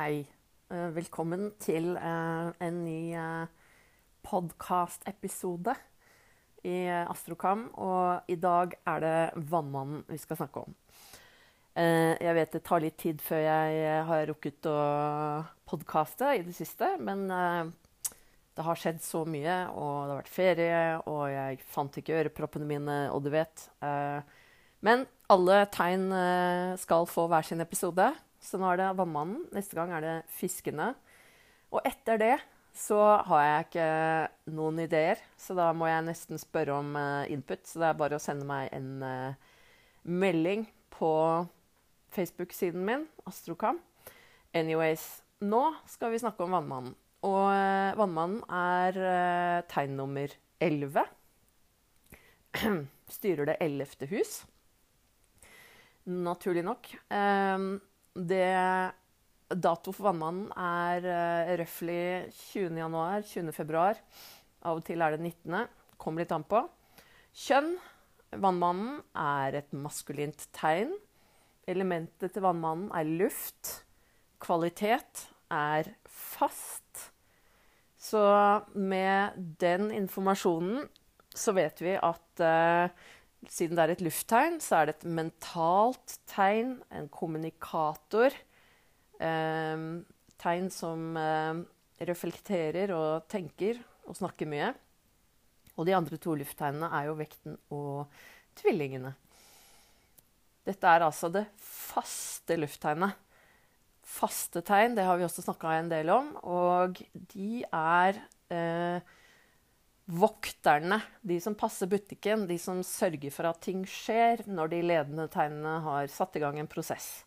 Hei. Eh, Velkommen til eh, en ny uh, podkast-episode i eh, Astrokam. Og i dag er det Vannmannen vi skal snakke om. Eh, jeg vet det tar litt tid før jeg eh, har rukket å podkaste i det siste, men eh, det har skjedd så mye, og det har vært ferie, og jeg fant ikke øreproppene mine, og du vet. Eh, men alle tegn eh, skal få hver sin episode. Så nå er det Vannmannen. Neste gang er det Fiskene. Og etter det så har jeg ikke noen ideer, så da må jeg nesten spørre om eh, input. Så det er bare å sende meg en eh, melding på Facebook-siden min, Astrokam. Anyways, nå skal vi snakke om Vannmannen. Og eh, Vannmannen er tegn nummer 11. Styrer det 11. hus. Naturlig nok. Eh, det Dato for Vannmannen er uh, røftlig 20. januar, 20. februar. Av og til er det 19. Kommer litt an på. Kjønn. Vannmannen er et maskulint tegn. Elementet til vannmannen er luft. Kvalitet er fast. Så med den informasjonen så vet vi at uh, siden det er et lufttegn, så er det et mentalt tegn, en kommunikator. Eh, tegn som eh, reflekterer og tenker og snakker mye. Og de andre to lufttegnene er jo vekten og tvillingene. Dette er altså det faste lufttegnet. Faste tegn, det har vi også snakka en del om. Og de er eh, vokterne, de som passer butikken, de som sørger for at ting skjer når de ledende tegnene har satt i gang en prosess.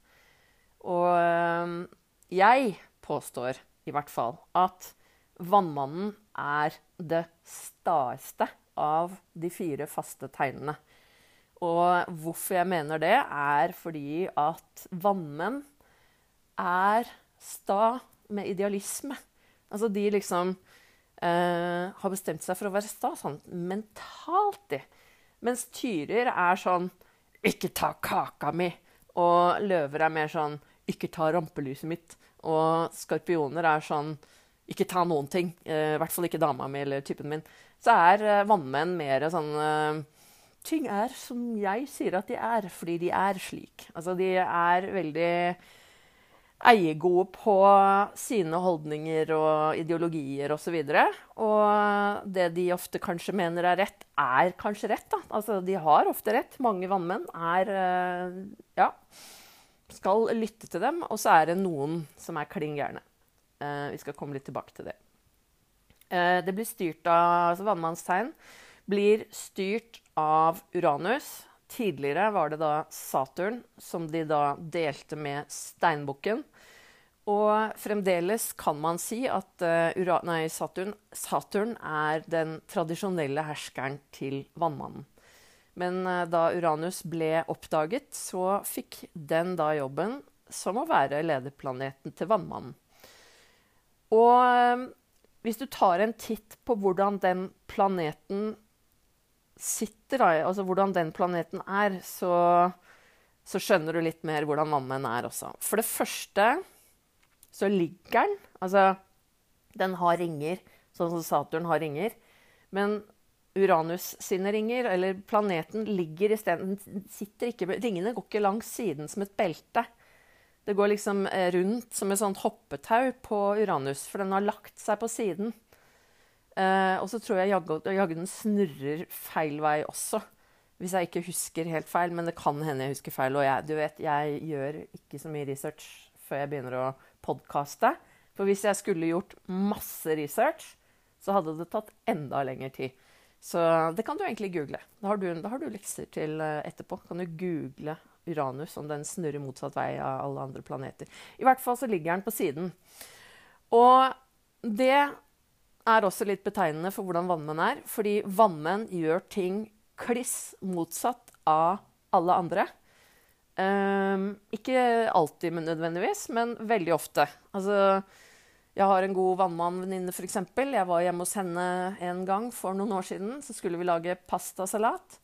Og øh, jeg påstår i hvert fall at Vannmannen er det staeste av de fire faste tegnene. Og hvorfor jeg mener det, er fordi at vannmenn er sta med idealisme. Altså de liksom Uh, har bestemt seg for å være sta sånn mentalt, de. Mens tyrer er sånn 'ikke ta kaka mi', og løver er mer sånn 'ikke ta rampelyset mitt', og skorpioner er sånn 'ikke ta noen ting', uh, i hvert fall ikke dama mi eller typen min. Så er uh, vannmenn mer sånn Ting er som jeg sier at de er, fordi de er slik. Altså, de er veldig eiegode på sine holdninger og ideologier osv. Og, så og det de ofte kanskje mener er rett, er kanskje rett. Da. Altså, de har ofte rett. Mange vannmenn er Ja. Skal lytte til dem. Og så er det noen som er klin gærne. Eh, vi skal komme litt tilbake til det. Eh, det blir styrt av altså Vannmannstegn blir styrt av Uranus. Tidligere var det da Saturn, som de da delte med steinbukken. Og fremdeles kan man si at uh, nei, Saturn, Saturn, er den tradisjonelle herskeren til vannmannen. Men uh, da Uranus ble oppdaget, så fikk den da jobben som å være lederplaneten til vannmannen. Og uh, hvis du tar en titt på hvordan den planeten sitter, da, altså hvordan den planeten er, så, så skjønner du litt mer hvordan vannmenn er også. For det første så ligger den Altså, den har ringer, sånn som Saturn har ringer. Men Uranus sine ringer, eller planeten, ligger isteden Ringene går ikke langs siden som et belte. Det går liksom eh, rundt som et sånt hoppetau på Uranus, for den har lagt seg på siden. Eh, og så tror jeg jaggu den snurrer feil vei også. Hvis jeg ikke husker helt feil, men det kan hende jeg husker feil. Og jeg, du vet, jeg gjør ikke så mye research før jeg begynner å podkaste. For hvis jeg skulle gjort masse research, så hadde det tatt enda lengre tid. Så det kan du egentlig google. Da har du, da har du lekser til eh, etterpå. Kan du google Uranus om den snurrer motsatt vei av alle andre planeter. I hvert fall så ligger den på siden. Og det er også litt betegnende for hvordan vannmenn er. Fordi vannmenn gjør ting kliss motsatt av alle andre. Um, ikke alltid nødvendigvis, men veldig ofte. Altså, jeg har en god vannmannvenninne, f.eks. Jeg var hjemme hos henne en gang for noen år siden. Så skulle vi lage pastasalat.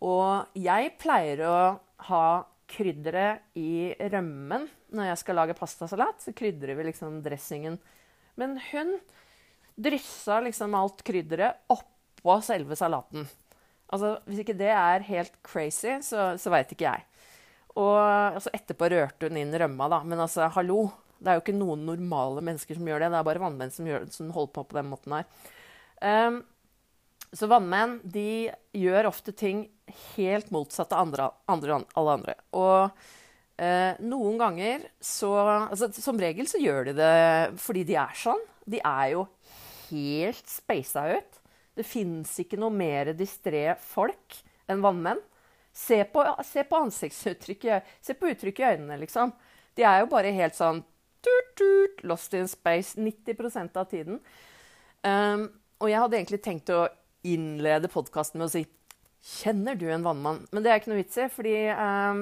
Og jeg pleier å ha krydderet i rømmen. Når jeg skal lage pastasalat, så krydrer vi liksom dressingen. Men hun dryssa liksom alt krydderet oppå selve salaten. Altså, Hvis ikke det er helt crazy, så, så veit ikke jeg. Og altså, etterpå rørte hun inn rømma, da. Men altså, hallo. Det er jo ikke noen normale mennesker som gjør det. Det er bare vannmenn som, gjør, som holder på på den måten her. Um, så vannmenn de gjør ofte ting helt motsatt av andre, andre, alle andre. Og uh, noen ganger så altså, Som regel så gjør de det fordi de er sånn. De er jo helt speisa ut. Det fins ikke noe mer distré folk enn vannmenn. Se på, se på ansiktsuttrykket, se på uttrykket i øynene, liksom. De er jo bare helt sånn tut, tut, lost in space 90% av tiden. Um, og jeg hadde egentlig tenkt å innlede podkasten med å si Kjenner du en vannmann? Men det er ikke noe vits i, fordi um,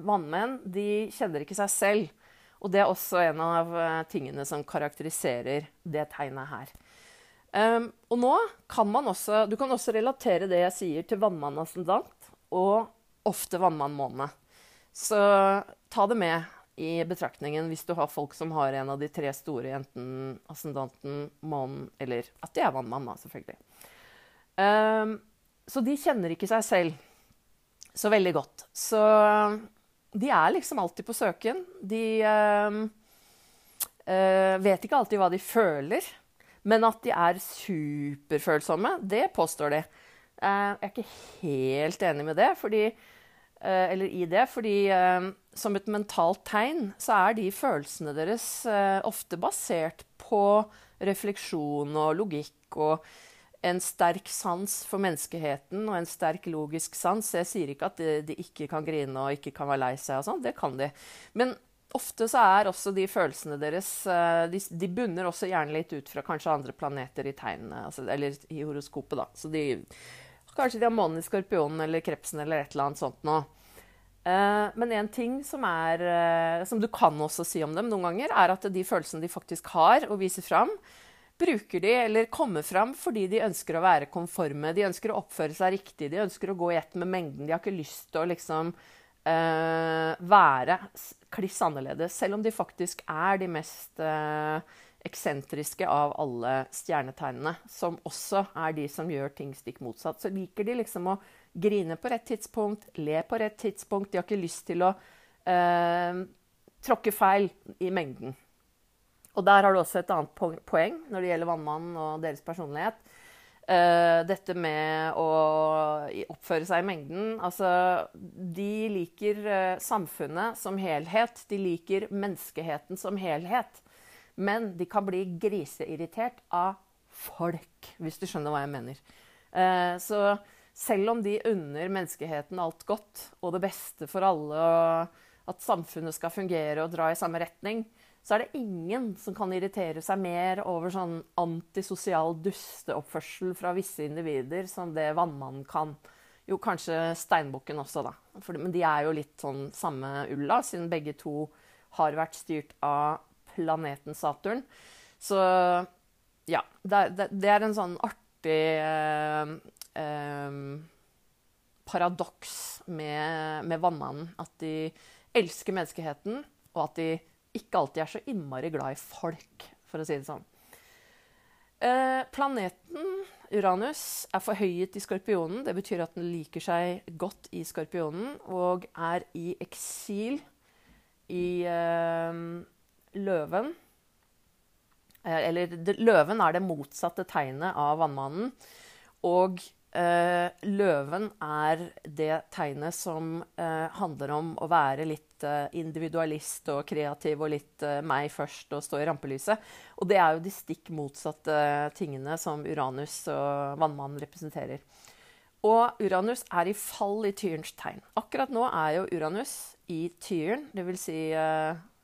vannmenn de kjenner ikke seg selv. Og det er også en av uh, tingene som karakteriserer det tegnet her. Um, og nå kan man også Du kan også relatere det jeg sier, til vannmann-ascendant og ofte vannmann-måne. Så ta det med i betraktningen hvis du har folk som har en av de tre store, enten ascendanten, månen eller at de er vannmann, da, selvfølgelig. Um, så de kjenner ikke seg selv så veldig godt. Så de er liksom alltid på søken. De um, uh, vet ikke alltid hva de føler, men at de er superfølsomme, det påstår de. Uh, jeg er ikke helt enig med det, fordi eller i det. Fordi eh, som et mentalt tegn så er de følelsene deres eh, ofte basert på refleksjon og logikk og en sterk sans for menneskeheten og en sterk logisk sans. Jeg sier ikke at de, de ikke kan grine og ikke kan være lei seg og sånn. Det kan de. Men ofte så er også de følelsene deres de, de, bunner også gjerne litt ut fra kanskje andre planeter i tegnene, altså, eller i horoskopet, da. Så de Kanskje de har månen i skorpionen eller krepsen eller et eller annet sånt noe. Uh, men en ting som, er, uh, som du kan også si om dem noen ganger, er at de følelsene de faktisk har og viser fram, bruker de eller kommer fram fordi de ønsker å være konforme. De ønsker å oppføre seg riktig, de ønsker å gå i ett med mengden. De har ikke lyst til å liksom uh, være kliss annerledes, selv om de faktisk er de mest eksentriske av alle stjernetegnene, som også er de som gjør ting stikk motsatt. Så liker de liksom å grine på rett tidspunkt, le på rett tidspunkt. De har ikke lyst til å eh, tråkke feil i mengden. Og der har du også et annet poeng når det gjelder Vannmannen og deres personlighet. Uh, dette med å oppføre seg i mengden. Altså, de liker uh, samfunnet som helhet. De liker menneskeheten som helhet. Men de kan bli griseirritert av folk, hvis du skjønner hva jeg mener. Eh, så selv om de unner menneskeheten alt godt og det beste for alle, og at samfunnet skal fungere og dra i samme retning, så er det ingen som kan irritere seg mer over sånn antisosial dusteoppførsel fra visse individer som det vannmannen kan. Jo, kanskje steinbukken også, da. For, men de er jo litt sånn samme ulla, siden begge to har vært styrt av planeten Saturn. Så ja. Det, det, det er en sånn artig eh, eh, paradoks med, med vannmannen. At de elsker menneskeheten, og at de ikke alltid er så innmari glad i folk, for å si det sånn. Eh, planeten Uranus er forhøyet i skorpionen. Det betyr at den liker seg godt i skorpionen og er i eksil i eh, løven. Eh, eller løven er det motsatte tegnet av vannmannen. Og eh, løven er det tegnet som eh, handler om å være litt eh, individualist og kreativ og litt eh, meg først og stå i rampelyset. Og det er jo de stikk motsatte tingene som Uranus og vannmannen representerer. Og Uranus er i fall i tyrens tegn. Akkurat nå er jo Uranus i tyren, dvs. Si,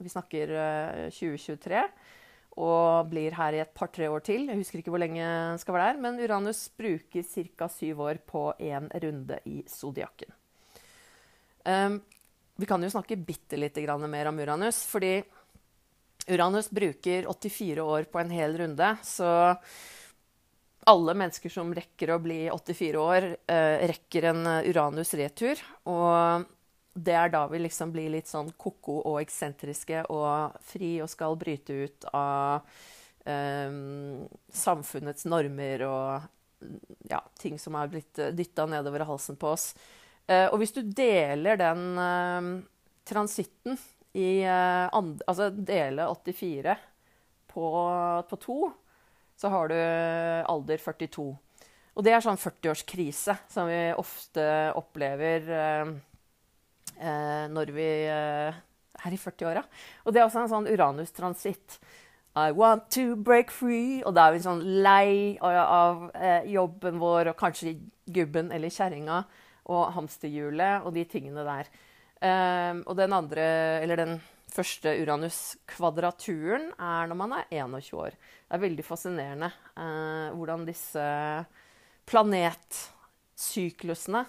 vi snakker uh, 2023 og blir her i et par-tre år til. Jeg husker ikke hvor lenge den skal være der, men Uranus bruker ca. syv år på én runde i zodiakken. Um, vi kan jo snakke bitte lite grann mer om Uranus, fordi Uranus bruker 84 år på en hel runde. Så alle mennesker som rekker å bli 84 år, uh, rekker en Uranus-retur. Og det er da vi liksom blir litt sånn ko-ko og eksentriske og fri og skal bryte ut av um, samfunnets normer og ja, ting som er blitt dytta nedover halsen på oss. Uh, og hvis du deler den uh, transitten i uh, and, Altså dele 84 på, på to, så har du alder 42. Og det er sånn 40-årskrise som vi ofte opplever uh, når vi uh, er i 40-åra. Og det er også en sånn Uranus-transitt. I want to break free. Og da er vi sånn lei av, av jobben vår og kanskje gubben eller kjerringa og hamsterhjulet og de tingene der. og den andre, eller den første Uranus-kvadraturen er når man er 21 år. Det er veldig fascinerende hvordan disse planetsyklusene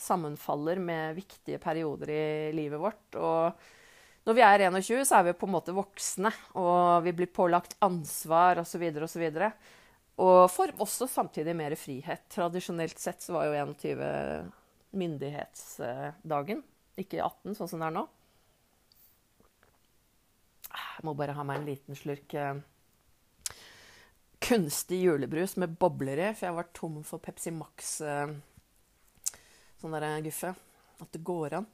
sammenfaller med viktige perioder i livet vårt. Og når vi er 21, så er vi på en måte voksne, og vi blir pålagt ansvar osv. Og, så videre, og får også samtidig mer frihet. Tradisjonelt sett så var jo 21 myndighetsdagen, ikke 18, sånn som det er nå. Jeg må bare ha meg en liten slurk eh, kunstig julebrus med bobler i, for jeg var tom for Pepsi Max. Uh, sånn der guffe. At det går an.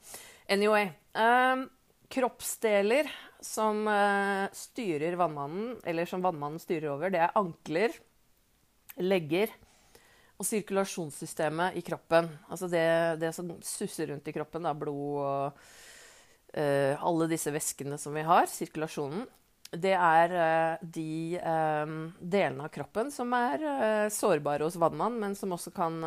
Anyway. Um, kroppsdeler som uh, styrer vannmannen, eller som vannmannen styrer over, det er ankler, legger og sirkulasjonssystemet i kroppen. Altså det, det som susser rundt i kroppen, da, blod og alle disse væskene som vi har, sirkulasjonen det er uh, de uh, delene av kroppen som er uh, sårbare hos vannmann, men som også kan,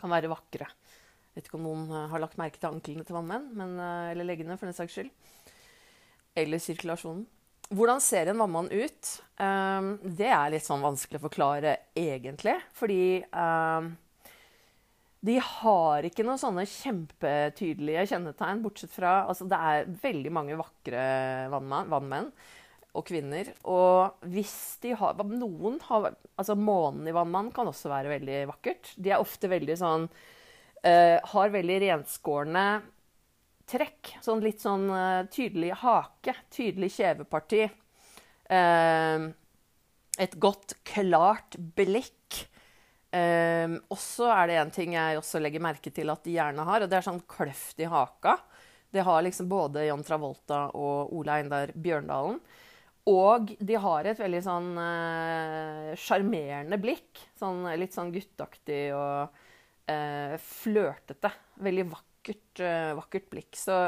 kan være vakre. Jeg vet ikke om noen har lagt merke til anklene til vannmenn, men, eller leggene for den saks skyld. Eller sirkulasjonen. Hvordan ser en vannmann ut? det er litt sånn vanskelig å forklare egentlig. Fordi de har ikke noen sånne kjempetydelige kjennetegn, bortsett fra altså Det er veldig mange vakre vannmenn og kvinner. Og hvis de har Noen har Altså månen i vannmannen kan også være veldig vakkert. De er ofte veldig sånn uh, Har veldig renskårne trekk. Sånn litt sånn uh, tydelig hake. Tydelig kjeveparti. Uh, et godt, klart blikk. Um, og så er det en ting jeg også legger merke til at de gjerne har, og det er sånn kløft i haka. Det har liksom både John Travolta og Ola Eindar Bjørndalen. Og de har et veldig sånn eh, sjarmerende uh, blikk. Sånn, litt sånn gutteaktig og uh, flørtete. Veldig vakkert, uh, vakkert blikk. Så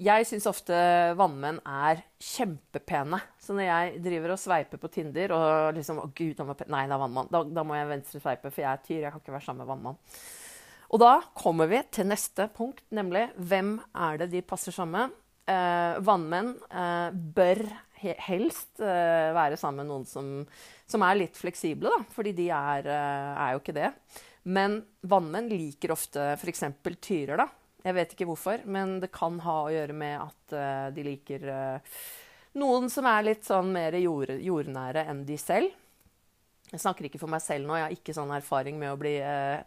jeg syns ofte vannmenn er kjempepene. Så når jeg driver og sveiper på Tinder og liksom Å, gud, han var pen. Nei, det er vannmann. Da, da må jeg venstre sveipe, for jeg er tyr. Jeg kan ikke være sammen med vannmann. Og da kommer vi til neste punkt, nemlig hvem er det de passer sammen med? Eh, vannmenn eh, bør helst eh, være sammen med noen som, som, er litt fleksible, da. Fordi de er, eh, er jo ikke det. Men vannmenn liker ofte f.eks. tyrer, da. Jeg vet ikke hvorfor, men det kan ha å gjøre med at uh, de liker noen som er litt sånn mer jord, jordnære enn de selv. Jeg snakker ikke for meg selv nå, jeg har ikke sånn erfaring med å bli uh,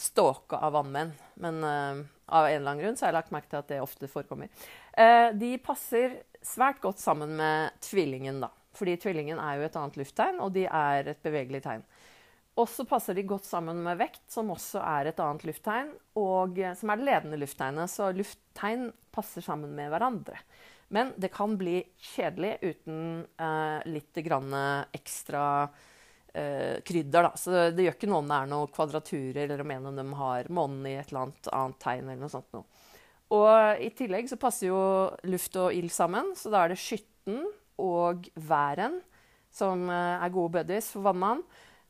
stalka av vannmenn. Men uh, av en eller annen grunn så har jeg lagt merke til at det ofte forekommer. Uh, de passer svært godt sammen med tvillingen, da. Fordi tvillingen er jo et annet lufttegn, og de er et bevegelig tegn. Og så passer de godt sammen med vekt, som også er et annet lufttegn, og eh, som er det ledende lufttegnet. Så lufttegn passer sammen med hverandre. Men det kan bli kjedelig uten eh, litt grann ekstra eh, krydder. Da. Så det, gjør ikke noe om det er noen kvadraturer, eller om en av dem har månen i et eller annet annet tegn. eller noe sånt. Noe. Og i tillegg så passer jo luft og ild sammen, så da er det skytten og væren som uh, er gode buddies for vannmannen.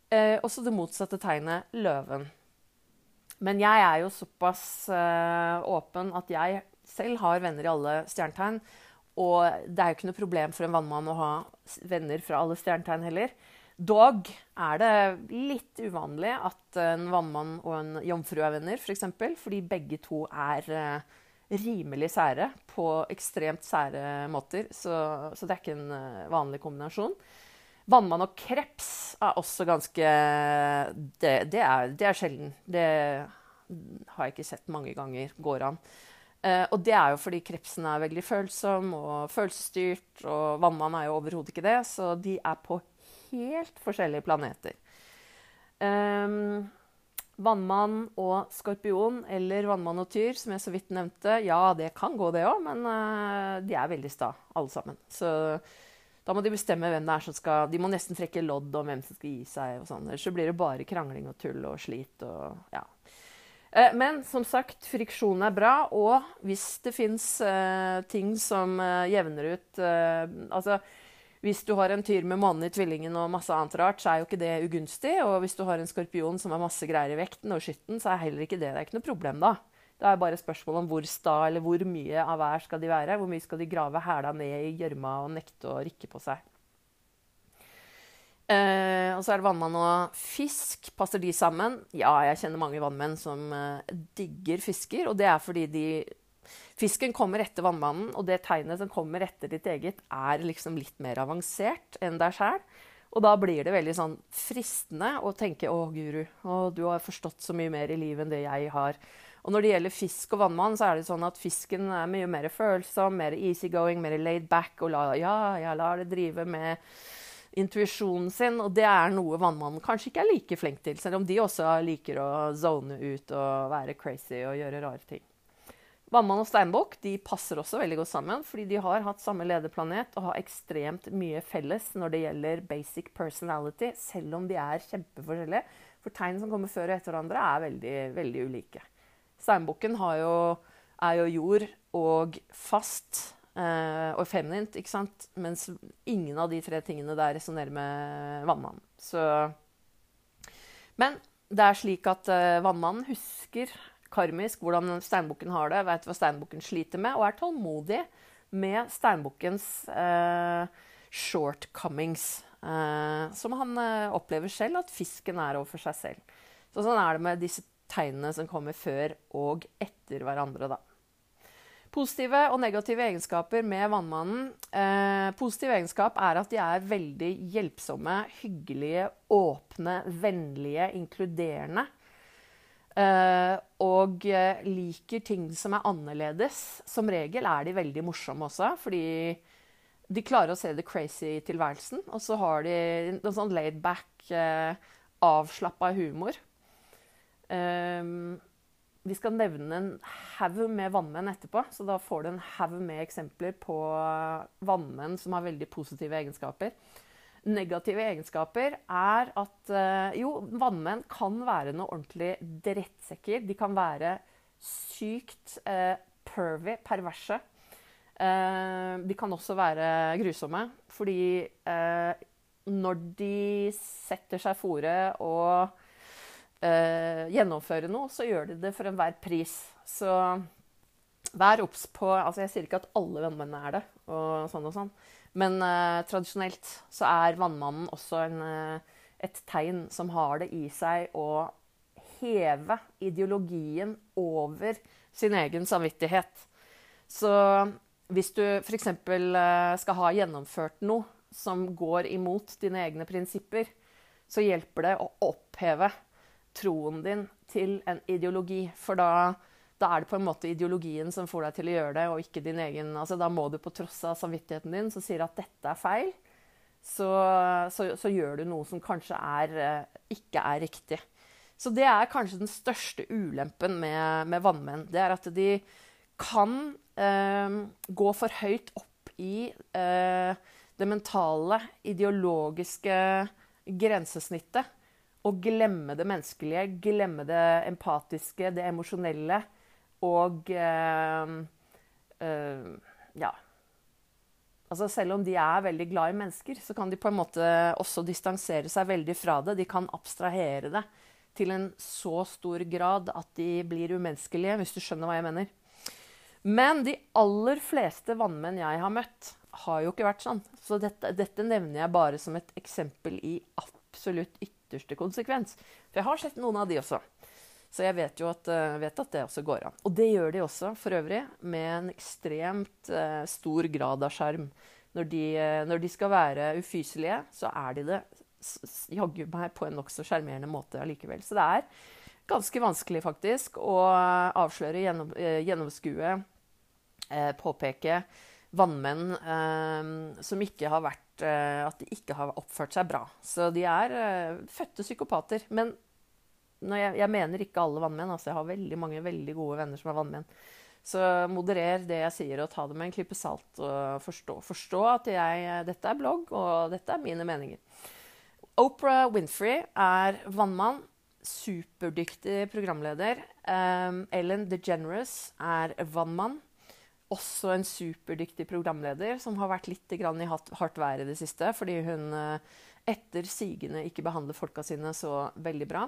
Eh, også det motsatte tegnet løven. Men jeg er jo såpass eh, åpen at jeg selv har venner i alle stjernetegn. Og det er jo ikke noe problem for en vannmann å ha venner fra alle stjernetegn heller. Dog er det litt uvanlig at en vannmann og en jomfru er venner, f.eks. For fordi begge to er eh, rimelig sære på ekstremt sære måter. Så, så det er ikke en eh, vanlig kombinasjon. Vannmann og kreps er også ganske Det, det, er, det er, sjelden. Det, har jeg ikke sett mange ganger går an. Eh, og det er jo fordi krepsen er veldig følsom og følelsesstyrt, og vannmann er jo overhodet ikke det, så de er på helt forskjellige planeter. Um, vannmann og skorpion, eller vannmann og tyr, som jeg så vidt nevnte, ja, det kan gå, det òg, men uh, de er veldig sta, alle sammen. Så da må de bestemme hvem det er som skal De må nesten trekke lodd om hvem som skal gi seg. og sånn. Ellers så blir det bare krangling og tull og slit og ja. Uh, men som sagt, friksjon er bra. Og hvis det fins uh, ting som eh, jevner ut eh, Altså hvis du har en tyr med månen i tvillingen og masse annet rart, så er jo ikke det ugunstig. Og hvis du har en skorpion som har masse greier i vekten og skytten, så er heller ikke det det er ikke noe problem da. Det er bare spørsmål om hvor sta eller hvor mye av hver skal de være. Hvor mye skal de grave hæla ned i gjørma og nekte å rikke på seg. Eh, og så er det vannmann og fisk. Passer de sammen? Ja, jeg kjenner mange vannmenn som eh, digger fisker. Og det er fordi de Fisken kommer etter vannmannen, og det tegnet som kommer etter ditt eget, er liksom litt mer avansert enn deg sjæl. Og da blir det veldig sånn fristende å tenke 'Å, guru, å, du har forstått så mye mer i livet enn det jeg har'. Og når det gjelder fisk og vannmann, så er det sånn at fisken er mye mer følsom, mer easygoing, mer laid back, og la, ja, jeg lar det drive med intuisjonen sin. Og det er noe vannmannen kanskje ikke er like flink til, selv om de også liker å zone ut og være crazy og gjøre rare ting. Vannmann og steinbukk passer også veldig godt sammen, fordi de har hatt samme lederplanet og har ekstremt mye felles når det gjelder basic personality, selv om de er kjempeforskjellige. For tegn som kommer før og etter hverandre, er veldig, veldig ulike. Steinbukken er jo jord og fast eh, og feminint, ikke sant? mens ingen av de tre tingene der resonnerer med vannmannen. Så Men det er slik at eh, vannmannen husker karmisk hvordan steinbukken har det, veit hva steinbukken sliter med, og er tålmodig med steinbukkens eh, shortcomings. Eh, som han eh, opplever selv at fisken er overfor seg selv. Så sånn er det med disse tegnene som kommer før og etter hverandre, da. Positive og negative egenskaper med vannmannen. Eh, positiv egenskap er at de er veldig hjelpsomme, hyggelige, åpne, vennlige, inkluderende. Uh, og uh, liker ting som er annerledes. Som regel er de veldig morsomme også, fordi de klarer å se det crazy i tilværelsen. Og så har de noe sånn laid back, uh, avslappa humor. Um, vi skal nevne en haug med vannmenn etterpå, så da får du en haug med eksempler på vannmenn som har veldig positive egenskaper negative egenskaper, er at uh, jo, vannmenn kan være noe ordentlig drittsekker. De kan være sykt eh, pervy, perverse. Eh, de kan også være grusomme, fordi når de setter seg fore og gjennomfører noe, så gjør de det for enhver pris. Så vær obs på altså Jeg sier ikke at alle vannmennene er det, og sånn og sånn. Men uh, tradisjonelt så er vannmannen også en, uh, et tegn som har det i seg å heve ideologien over sin egen samvittighet. Så hvis du f.eks. Uh, skal ha gjennomført noe som går imot dine egne prinsipper, så hjelper det å oppheve troen din til en ideologi. For da da er det på en måte ideologien som får deg til å gjøre det, og ikke din egen altså Da må du på tross av samvittigheten din, som sier at dette er feil, så, så, så gjør du noe som kanskje er, eh, ikke er riktig. Så det er kanskje den største ulempen med, med vannmenn. Det er at de kan eh, gå for høyt opp i eh, det mentale, ideologiske grensesnittet. Og glemme det menneskelige, glemme det empatiske, det emosjonelle og eh, eh, ja. Altså selv om de er veldig glad i mennesker, så kan de på en måte også distansere seg veldig fra det. De kan abstrahere det til en så stor grad at de blir umenneskelige, hvis du skjønner hva jeg mener. Men de aller fleste vannmenn jeg har møtt, har jo ikke vært sånn. Så dette, dette nevner jeg bare som et eksempel i absolutt ytterste konsekvens. For jeg har sett noen av de også. Så jeg vet jo at, uh, vet at, det også går an. Og det gjør de også for øvrig, med en ekstremt uh, stor grad av sjarm. Når, uh, når, de skal være ufyselige, så er de det jaggu meg på en nokså sjarmerende måte allikevel. Så det er ganske vanskelig faktisk å avsløre, gjennom, eh, gjennomskue, eh, påpeke vannmenn eh, som ikke har vært eh, At de ikke har oppført seg bra. Så de er eh, fødte psykopater. Men jeg, jeg, mener ikke alle vannmenn. Altså jeg har veldig mange veldig gode venner som er vannmenn. Så moderer det jeg sier, og ta det med en klype salt. Og forstå, forstå at jeg, dette er blogg, og dette er mine meninger. Oprah Winfrey er vannmann. Superdyktig programleder. Um, Ellen DeGeneres er vannmann også en superdyktig programleder som har vært litt i hardt vær i det siste fordi hun eh, etter sigende ikke behandler folka sine så veldig bra.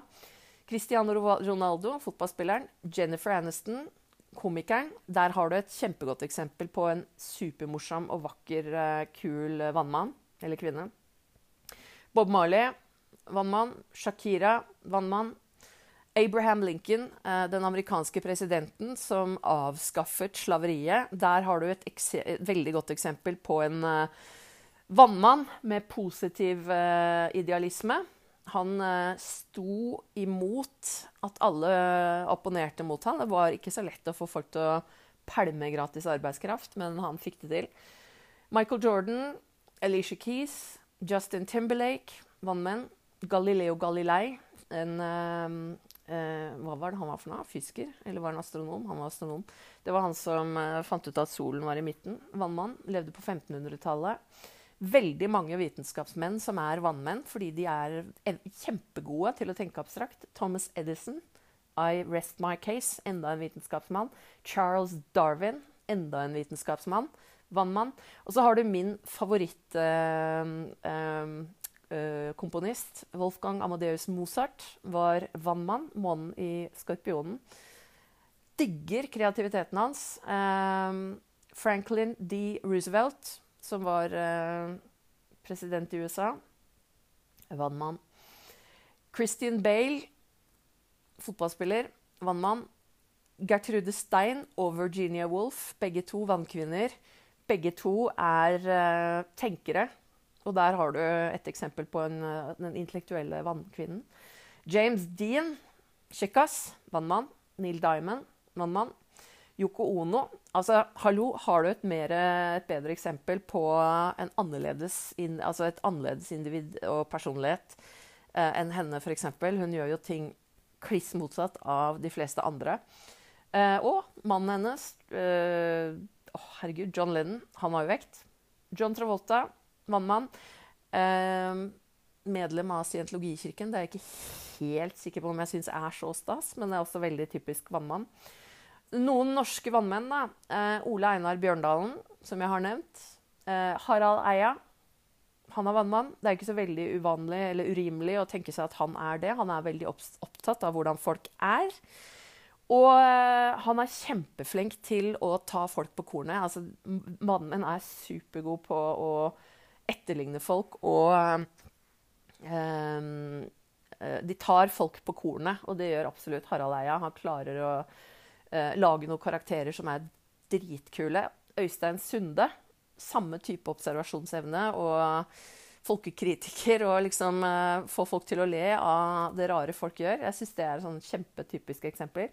Cristiano Ronaldo, fotballspilleren. Jennifer Aniston, komikeren. Der har du et kjempegodt eksempel på en supermorsom og vakker, eh, kul vannmann eller -kvinne. Bob Marley, vannmann. Shakira, vannmann. Abraham Lincoln, eh, den amerikanske presidenten som avskaffet slaveriet. Der har du et, et veldig godt eksempel på en vannmann med positiv idealisme. Han uh, sto imot at alle opponerte mot ham. Det var ikke så lett å få folk til å pælme gratis arbeidskraft, men han fikk det til. Michael Jordan, Alicia Keys, Justin Timberlake, vannmenn. Galileo Galilei, en eh, Hva var det han var for noe? Fysiker? Eller var han astronom? Han var astronom. Det var han som eh, fant ut at solen var i midten. Vannmann. Levde på 1500-tallet. Veldig mange vitenskapsmenn som er vannmenn fordi de er kjempegode til å tenke abstrakt. Thomas Edison, I rest my case, enda en vitenskapsmann. Charles Darwin, enda en vitenskapsmann. Vannmann. Og så har du min favorittkomponist. eh, eh, Eh. Wolfgang Amadeus Mozart var vannmann, månen i Skorpionen. Digger kreativiteten hans. Eh, Franklin D. Roosevelt, som var eh, president i USA, vannmann. Christian Bale, fotballspiller, vannmann. Gertrude Stein og Virginia Woolf, begge to vannkvinner. Begge to er uh, tenkere og der har du et eksempel på en, eh, den intellektuelle vannkvinnen. James Dean, kjekkas, vannmann. Neil Diamond, vannmann. Yoko Ono. Altså, hallo, har du et, mer, et bedre eksempel på annerledes, altså et annerledes individ og personlighet eh, enn henne, f.eks.? Hun gjør jo ting kliss motsatt av de fleste andre. Eh, og mannen hennes eh, oh, Herregud, John Lennon. Han har jo vekt. John Travolta, vannmann. Eh, medlem av Scientologikirken. Det er jeg ikke helt sikker på om jeg syns er så stas, men det er også veldig typisk vannmann. Noen norske vannmenn. da. Eh, Ole Einar Bjørndalen, som jeg har nevnt. Eh, Harald Eia. Han er vannmann. Det er ikke så veldig uvanlig eller urimelig å tenke seg at han er det. Han er veldig opptatt av hvordan folk er. Og eh, han er kjempeflink til å ta folk på kornet. Altså, mannen er supergod på å etterligne folk og um, De tar folk på kornet, og det gjør absolutt Harald Eia. Han klarer å uh, lage noen karakterer som er dritkule. Øystein Sunde. Samme type observasjonsevne og folkekritiker og liksom eh, få folk til å le av det rare folk gjør. Jeg syns det er sånn kjempetypiske eksempler.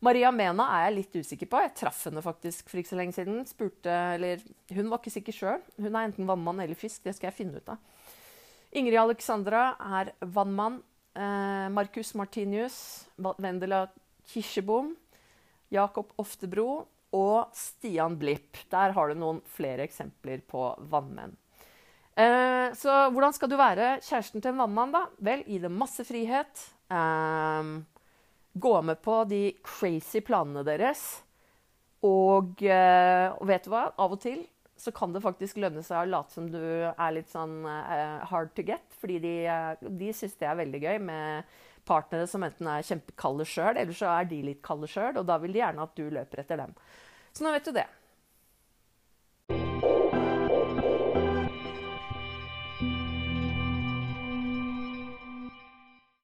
Maria Mena er jeg litt usikker på. Jeg traff henne faktisk for ikke så lenge siden. Spurte, eller Hun var ikke sikker sjøl. Hun er enten vannmann eller fisk. Det skal jeg finne ut av. Ingrid Alexandra er vannmann. Eh, Markus Martinius, Vendela Kirsebom, Jakob Oftebro og Stian Blipp. Der har du noen flere eksempler på vannmenn. Eh, så hvordan skal du være kjæresten til en vannmann, da? Vel, gi dem masse frihet. Eh, gå med på de crazy planene deres. Og, eh, vet du hva? Av og til så kan det faktisk lønne seg å late som du er litt sånn uh, hard to get. Fordi de, uh, de syns det er veldig gøy med partnere som enten er kjempekalde sjøl, eller så er de litt kalde sjøl. Og da vil de gjerne at du løper etter dem. Så nå vet du det.